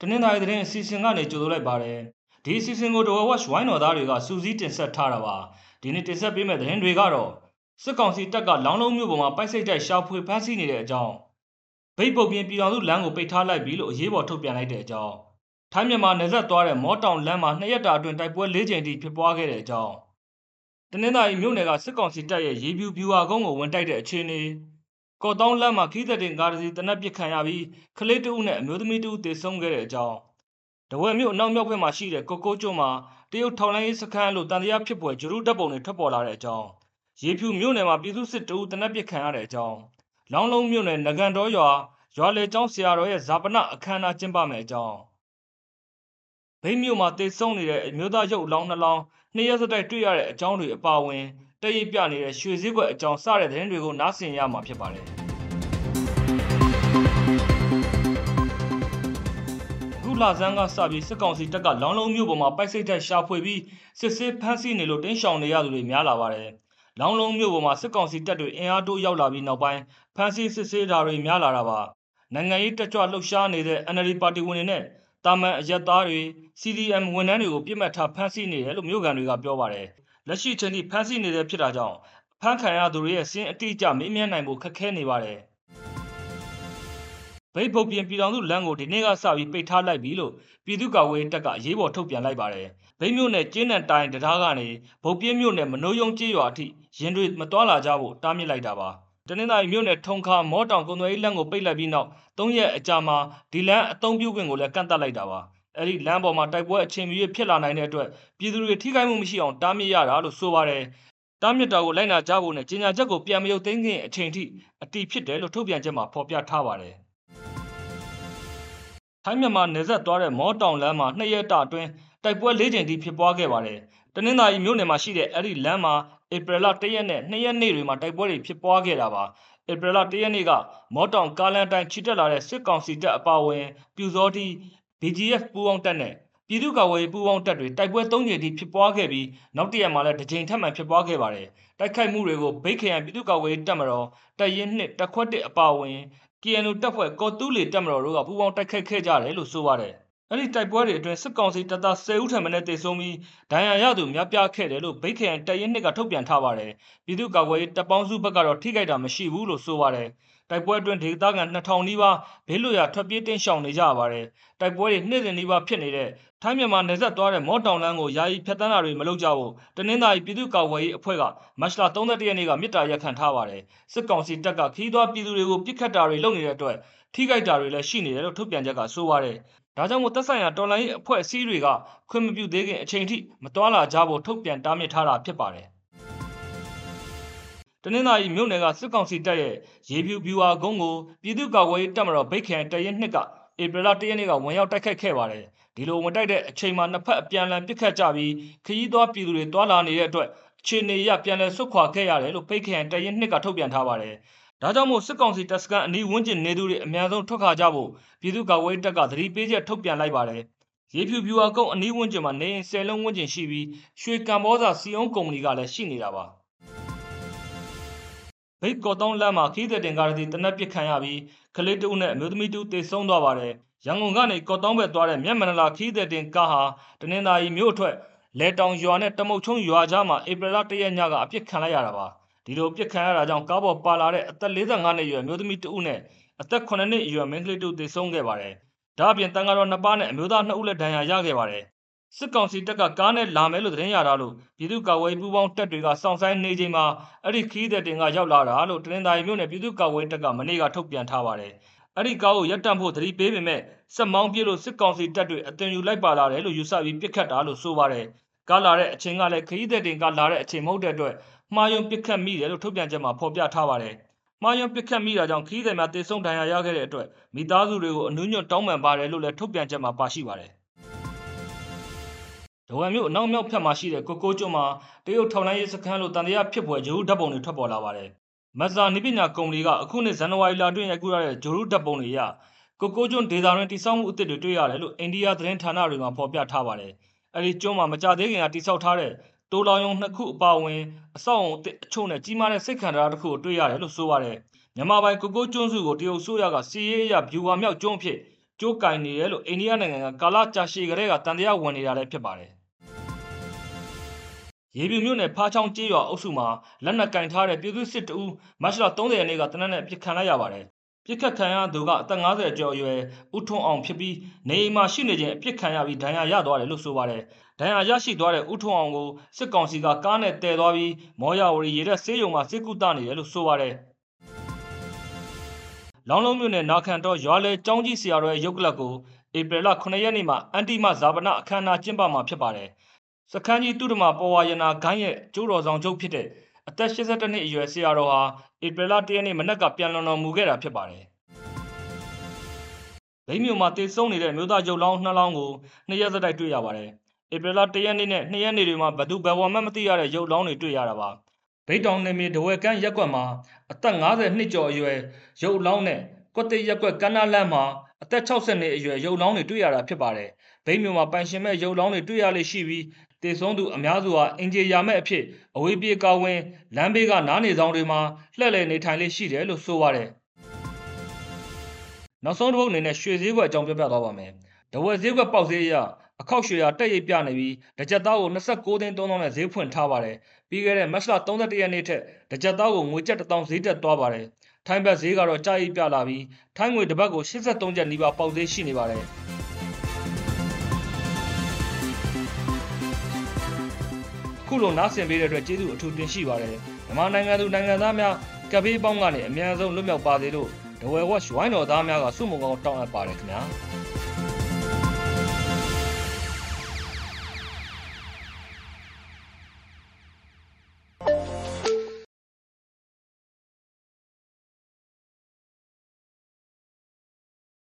တနင်္သာရီသတင်းအစီအစဉ်ကနေကြိုဆိုလိုက်ပါတယ်ဒီအစီအစဉ်ကိုတော်ဝက်ဝိုင်းတော်သားတွေကစူးစီးတင်ဆက်ထားတာပါဒီနေ့တင်ဆက်ပေးမယ့်သတင်းတွေကတော့စစ်ကောင်စီတပ်ကလောင်းလုံးမြို့ပေါ်မှာပိုက်စိတ်တိုက်ရှာဖွေဖမ်းဆီးနေတဲ့အကြောင်းဗိတ်ပုတ်ပြင်းပြည်တော်စုလမ်းကိုပိတ်ထားလိုက်ပြီလို့အရေးပေါ်ထုတ်ပြန်လိုက်တဲ့အကြောင်းထိုင်းမြန်မာနယ်စပ်သွားတဲ့မောတောင်လမ်းမှာနှစ်ရက်တာအတွင်းတိုက်ပွဲ၄ကြိမ်ထိဖြစ်ပွားခဲ့တဲ့အကြောင်းတနင်္သာရီမြို့နယ်ကစစ်ကောင်စီတပ်ရဲ့ရေပြူပြူဟာကုန်းကိုဝင်တိုက်တဲ့အခြေအနေ ကော့တောင်းလမ်းမှာခီးသက်တင်ကားတစ်စီးတနက်ပစ်ခံရပြီးကလေးတဦးနဲ့အမျိုးသမီးတဦးသေဆုံးခဲ့တဲ့အကြောင်းတဝဲမြို့အနောက်မြောက်ဘက်မှာရှိတဲ့ကိုကိုကျွန်းမှာတရုတ်ထောင်လိုင်းရေးစခန်းလို့တန်တရားဖြစ်ပွဲဂျရူးတပ်ပုံတွေထွက်ပေါ်လာတဲ့အကြောင်းရေဖြူမြို့နယ်မှာပြည်သူစစ်တဦးတနက်ပစ်ခံရတဲ့အကြောင်းလောင်းလုံးမြို့နယ်ငကန်တော်ရွာရွာလေကျောင်းဆရာတော်ရဲ့ဇာပနအခမ်းအနားကျင်းပမယ်အကြောင်းဗိမြို့မှာတေဆုံးနေတဲ့အမျိုးသားရုပ်လောင်းနှလောင်းနှစ်ရက်စတိုက်တွေ့ရတဲ့အကြောင်းတွေအပါအဝင် တရိပ်ပြနေတဲ့ရွှေစည်းကွက်အကြောင်းစတဲ့သတင်းတွေကိုနားဆင်ရမှာဖြစ်ပါတယ်ခုလာဇန်းကစပြီးစစ်ကောင်စီတပ်ကလောင်းလုံးမြို့ပေါ်မှာပိုက်စိတ်တိုက်ရှာဖွေပြီးစစ်ဆေးဖမ်းဆီးနေလို့တင်းရှောင်နေရသူတွေများလာပါတယ်။လောင်းလုံးမြို့ပေါ်မှာစစ်ကောင်စီတပ်တွေအင်အားတိုးရောက်လာပြီးနောက်ပိုင်းဖမ်းဆီးစစ်ဆေးတာတွေများလာတာပါ။နိုင်ငံရေးတက်ကြွလှုပ်ရှားနေတဲ့ NLD ပါတီဝင်တွေနဲ့တာမန်အရက်သားတွေ CDM ဝန်ထမ်းတွေကိုပြစ်မှတ်ထားဖမ်းဆီးနေတယ်လို့မြို့ကန်တွေကပြောပါတယ်။ လက်ရှိချိန်ထိဖမ်းဆီးနေတဲ့ဖြစ်တာကြောင့်ဖမ်းခံရသူတွေရဲ့စင်းအတိအကျမေးမြန်းနိုင်ဖို့ခက်ခဲနေပါတယ်။ဗိတ်ပုတ်ပြင်ပြည်တော်စုလမ်းကိုဒီနေ့ကစပြီးပိတ်ထားလိုက်ပြီလို့ပြည်သူ့ကာကွယ်ရေးတပ်ကအရေးပေါ်ထုတ်ပြန်လိုက်ပါတယ်။ဗိတ်မြို့နယ်ကျင်းနံတိုင်းတရားကနေဗုတ်ပြင်းမြို့နယ်မနိုးယုံကျေးရွာအထိရင်တွေမတွာလာကြဖို့တားမြစ်လိုက်တာပါ။တနင်္သာရီမြို့နယ်ထုံခါမောတောင်ကုန်းသွယ်ရေးလမ်းကိုပိတ်လိုက်ပြီးနောက်၃ရက်အကြာမှာဒီလမ်းအုံပြုခွင့်ကိုလည်းကန့်သတ်လိုက်တာပါ။ အဲ့ဒီလမ်းပေါ်မှာတိုက်ပွဲအချိန်မီဖြစ်လာနိုင်တဲ့အတွက်ပြည်သူတွေထိခိုက်မှုမရှိအောင်တားမြစ်ရတာလို့ဆိုပါတယ်။တားမြစ်တာကိုလိုက်နာကြဖို့နဲ့ကြီးညာချက်ကိုပြန်မရုပ်သိမ်းခင်အချိန်ထိအတီးဖြစ်တယ်လို့ထုတ်ပြန်ချက်မှာဖော်ပြထားပါတယ်။ထိုင်းမြန်မာနယ်စပ်သွားတဲ့မောတောင်လမ်းမှာနှစ်ရက်တာအတွင်းတိုက်ပွဲ၄ကြိမ်ထိဖြစ်ပွားခဲ့ပါတယ်။တနင်္သာရီမြို့နယ်မှာရှိတဲ့အဲ့ဒီလမ်းမှာဧပြီလ၁ရက်နဲ့၂ရက်နေ့တွေမှာတိုက်ပွဲတွေဖြစ်ပွားခဲ့တာပါ။ဧပြီလ၁ရက်နေ့ကမောတောင်ကားလမ်းတိုင်းချီတက်လာတဲ့စစ်ကောင်စီတပ်အပါအဝင်ပြူစောတိ BGF ပူးပေါင်းတပ်နဲ့ပြည်သူ့ကာကွယ်ရေးပူးပေါင်းတပ်တွေတိုက်ပွဲ၃ကြိမ်ထိဖြစ်ပွားခဲ့ပြီးနောက်တစ်ရက်မှာလည်းတစ်ကြိမ်ထပ်မံဖြစ်ပွားခဲ့ပါတယ်။တိုက်ခိုက်မှုတွေကိုဗိတ်ခရိုင်ပြည်သူ့ကာကွယ်ရေးတပ်မတော်တပ်ရင်းနှစ်တပ်ခွက်တစ်အပါအဝင် KNU တပ်ဖွဲ့ကော်တူးလီတပ်မတော်တို့ကပူးပေါင်းတိုက်ခိုက်ခဲ့ကြတယ်လို့ဆိုပါတယ်။အဲ့ဒီတိုက်ပွဲတွေအတွင်းစစ်ကောင်စီတပ်သား10ဦးထံမှနဲ့တေဆုံးပြီးဒဏ်ရာရသူများပြားခဲ့တယ်လို့ဗိတ်ခရိုင်တပ်ရင်းနှစ်ကထုတ်ပြန်ထားပါတယ်။ပြည်သူ့ကာကွယ်ရေးတပ်ပေါင်းစုဘက်ကတော့ထိခိုက်တာမရှိဘူးလို့ဆိုပါတယ်။ တိုက်ပွဲအတွင်းဒေသခံ2000နီးပါးဘေးလွတ်ရာထွက်ပြေးတင်းရှောင်နေကြရပါတယ်။တိုက်ပွဲတွေနှစ်စဉ်နီးပါးဖြစ်နေတဲ့ထိုင်းမြန်မာနယ်စပ်သွားတဲ့မော့တောင်လမ်းကိုယာယီဖျက်ဆီးတာတွေမလုပ်ကြဘူးတနင်္သာရီပြည်သူ့ကာကွယ်ရေးအဖွဲ့ကမတ်လ31ရက်နေ့ကမြစ်တာရက်ခံထားပါတယ်။စစ်ကောင်စီတပ်ကခီးသွွားပြည်သူတွေကိုပြစ်ခတ်တာတွေလုပ်နေတဲ့အတွက်ထိခိုက်တာတွေလည်းရှိနေတယ်လို့ထုတ်ပြန်ချက်ကဆိုပါတယ်။ဒါကြောင့်မို့သက်ဆိုင်ရာတော်လိုင်းအဖွဲ့အစည်းတွေကခွင့်မပြုသေးခင်အချိန်ထိမတွာလာကြဖို့ထုတ်ပြန်တားမြစ်ထားတာဖြစ်ပါတယ်။ တနင်္သာရီမြို့နယ်ကစစ်ကောင်စီတပ်ရဲ့ရေဖြူဖြူဟာကုန်းကိုပြည်သူ့ကာကွယ်ရေးတပ်မတော်ဗိတ်ခရိုင်တရင်နှစ်ကဧပြီလ၁ရက်နေ့ကဝင်ရောက်တိုက်ခိုက်ခဲ့ပါတယ်။ဒီလိုဝင်တိုက်တဲ့အချိန်မှာနှစ်ဖက်အပြန်အလှန်ပစ်ခတ်ကြပြီးခရီးသွားပြည်သူတွေတွာလာနေတဲ့အတွက်အခြေအနေရပြန်လည်ဆုတ်ခွာခဲ့ရတယ်လို့ဗိတ်ခရိုင်တရင်နှစ်ကထုတ်ပြန်ထားပါတယ်။ဒါကြောင့်မို့စစ်ကောင်စီတပ်စခန်းအနီးဝန်းကျင်နေသူတွေအများဆုံးထွက်ခါကြဖို့ပြည်သူ့ကာကွယ်ရေးတပ်ကသတိပေးချက်ထုတ်ပြန်လိုက်ပါတယ်။ရေဖြူဖြူဟာကုန်းအနီးဝန်းကျင်မှာနေရင်၁၀လုံးဝန်းကျင်ရှိပြီးရွှေကံဘောစာစီယုံကုမ္ပဏီကလည်းရှိနေတာပါ။ ဗိတ်ကော်တောင်းလမ်းမှာခီးတဲ့တင်ကားတစ်တနက်ပစ်ခံရပြီးကလေးတဦးနဲ့အမျိုးသမီးတဦးသေဆုံးသွားပါတယ်။ရန်ကုန်ကနေကော်တောင်းဘက်သွားတဲ့မြက်မန္တလာခီးတဲ့တင်ကားဟာတနင်္သာရီမြို့အထွက်လဲတောင်ရွာနဲ့တမုတ်ချုံရွာကြားမှာဧပြီလ၁ရက်ညကအပြစ်ခံလိုက်ရတာပါ။ဒီလိုပြစ်ခံရတာကြောင့်ကားပေါ်ပါလာတဲ့အသက်45နှစ်အရွယ်အမျိုးသမီးတဦးနဲ့အသက်9နှစ်အရွယ်မိန်းကလေးတဦးသေဆုံးခဲ့ပါတယ်။ဒါအပြင်တန်ဃာတော်နှစ်ပါးနဲ့အမျိုးသား2ဦးလည်းဒဏ်ရာရခဲ့ပါတယ် စစ်ကောင်စီတပ်ကကားနဲ့လာမယ်လို့သတင်းရတာလို့ပြည်သူ့ကာကွယ်ပူးပေါင်းတပ်တွေကစောင့်ဆိုင်နေချိန်မှာအဲ့ဒီခီးတဲ့တင်ကရောက်လာတာလို့တရင်သာရီမြို့နယ်ပြည်သူ့ကာကွယ်တပ်ကမနေ့ကထုတ်ပြန်ထားပါတယ်။အဲ့ဒီကားကိုရပ်တန့်ဖို့သတိပေးပေမဲ့စက်မောင်းပြေးလို့စစ်ကောင်စီတပ်တွေအသွင်ယူလိုက်ပါလာတယ်လို့ယူဆပြီးပစ်ခတ်တာလို့ဆိုပါတယ်။ကားလာတဲ့အချိန်ကလည်းခီးတဲ့တင်ကလာတဲ့အချိန်မဟုတ်တဲ့အတွက်မှားယွင်းပစ်ခတ်မိတယ်လို့ထုတ်ပြန်ချက်မှာဖော်ပြထားပါတယ်။မှားယွင်းပစ်ခတ်မိတာကြောင့်ခီးတဲ့များတေဆုံးဒဏ်ရာရခဲ့တဲ့အတွက်မိသားစုတွေကိုအနှွညွတ်တောင်းပန်ပါတယ်လို့လည်းထုတ်ပြန်ချက်မှာပါရှိပါတယ်။ ဒဝံမြို့အနောက်မြောက်ဖြတ်မှာရှိတဲ့ကိုကိုကျွန်းမှာတရုတ်ထောက်လိုင်းရေးစခန်းလိုတန်တရားဖြစ်ပွဲဂျိုရူဓာတ်ပုံတွေထွက်ပေါ်လာပါတယ်။မဇာနိပညာကုမ္ပဏီကအခုနှစ်ဇန်နဝါရီလအတွင်းရိုက်ကူးရတဲ့ဂျိုရူဓာတ်ပုံတွေအရကိုကိုကျွန်းဒေတာတွင်တိစောက်မှုအသစ်တွေတွေ့ရတယ်လို့အိန္ဒိယသတင်းဌာနတွေမှာဖော်ပြထားပါတယ်။အဲဒီကျွန်းမှာမကြသေးခင်ကတိစောက်ထားတဲ့တိုးလောင်ယုံနှစ်ခုအပါအဝင်အဆောက်အုံအချို့နဲ့ကြီးမားတဲ့စိတ်ခံတရားတစ်ခုကိုတွေ့ရတယ်လို့ဆိုပါတယ်။မြန်မာပိုင်းကိုကိုကျွန်းစုကိုတရုတ်ဆိုရကစီးရေးအရဗျူဟာမြောက်ကျွန်းဖြစ်ကြိုးကင်နေတယ်လို့အိန္ဒိယနိုင်ငံကကာလကြာရှည်ကလေးကတန်တရားဝင်နေတာလည်းဖြစ်ပါတယ် ရေပြူမြို့နယ်ဖားချောင်းကျေးရွာအုပ်စုမှာလက်နက်ကင်ထားတဲ့ပြည်သူစစ်တအူးမတ်လ30ရက်နေ့ကတနက်နဲ့ပြစ်ခတ်လိုက်ရပါတယ်ပြစ်ခတ်ခံရသူကအသက်50ကျော်အရွယ်ဦးထွန်းအောင်ဖြစ်ပြီးနေအိမ်မှာရှိနေခြင်းအပြစ်ခံရပြီးဒဏ်ရာရသွားတယ်လို့ဆိုပါတယ်။ဒဏ်ရာရရှိသွားတဲ့ဦးထွန်းအောင်ကိုစစ်ကောင်စီကကားနဲ့တည်သွားပြီးမောရဝရီရေတဲ့ဆေးရုံမှာစစ်ကူတနေတယ်လို့ဆိုပါတယ်။လောင်းလုံးမြို့နယ်နာခံတော်ရွာလေចောင်းကြီးဆရာတော်ရဲ့ရုပ်ကလပ်ကိုဧပြီလ9ရက်နေ့မှာအန်တီမဇာပနအခမ်းအနားကျင်းပမှာဖြစ်ပါတယ်။ စခန်းကြီးတုဒ္ဓမပေါ်ဝါယနာဂိုင်းရဲ့ကျိုးတော်ဆောင်ချုပ်ဖြစ်တဲ့အသက်82နှစ်အရွယ်ဆရာတော်ဟာဧပြီလ1ရက်နေ့မနက်ကပြန်လွန်တော်မူခဲ့တာဖြစ်ပါတယ်။ဗိမ်းမြို့မှာတေဆုံးနေတဲ့မြို့သားရုပ်လောင်းနှစ်လောင်းကိုနှစ်ရက်စတိုက်တွေ့ရပါတယ်။ဧပြီလ1ရက်နေ့နဲ့2ရက်နေ့တွေမှာဘသူဘဝမှမသိရတဲ့ရုပ်လောင်းတွေတွေ့ရတာပါ။ဗိတ်တောင်နေမြေဒဝဲကန်းရက်ကွက်မှာအသက်50နှစ်ကျော်အရွယ်ရုပ်လောင်းနဲ့ကွက်တိရက်ကွက်ကန်းနာလန်းမှာအသက်60နှစ်အရွယ်ရုပ်လောင်းတွေတွေ့ရတာဖြစ်ပါတယ်။ ဗိမ်းမြို့မှာပိုင်ရှင်မဲ့ရုပ်လောင်းတွေတွေ့ရလေရှိပြီးတေဆုံးသူအများစုဟာအင်ဂျီယာမဲ့အဖြစ်အဝေးပြေကာဝင်လမ်းဘေးကနားနေဆောင်တွေမှာလှည့်လည်နေထိုင်လေးရှိတယ်လို့ဆိုပါတယ်နောက်ဆုံးတစ်ပုတ်အနေနဲ့ရွှေဈေးကွက်အကြောင်းပြောပြသွားပါမယ်။ဒဝယ်ဈေးကွက်ပေါက်ဈေးအရအခောက်ရွှေရာတက်ရိပ်ပြနေပြီးတစ်ကြက်သားကို29သိန်း3000နဲ့ဈေးဖွင့်ထားပါတယ်။ပြီးခဲ့တဲ့မတ်လ31ရက်နေ့ထက်တစ်ကြက်သားကိုငွေကျပ်1000ဈေးတက်သွားပါတယ်။ထိုင်းဘတ်ဈေးကတော့ကြာရိပ်ပြလာပြီးထိုင်းငွေတစ်ပတ်ကို83ကျပ်နီးပါးပေါက်ဈေးရှိနေပါတယ်။ ခုလိုနားဆင်ပေးတဲ့အတွက်ကျေးဇူးအထူးတင်ရှိပါတယ်မြန်မာနိုင်ငံသူနိုင်ငံသားများကပ်ဘေးပေါင်းကနေအမြန်ဆုံးလွတ်မြောက်ပါစေလို့ဒဝဲဝက်ဝိုင်းတော်သားများကစုမုံကောင်းတောင်းအပ်ပါတယ်ခင်ဗျာ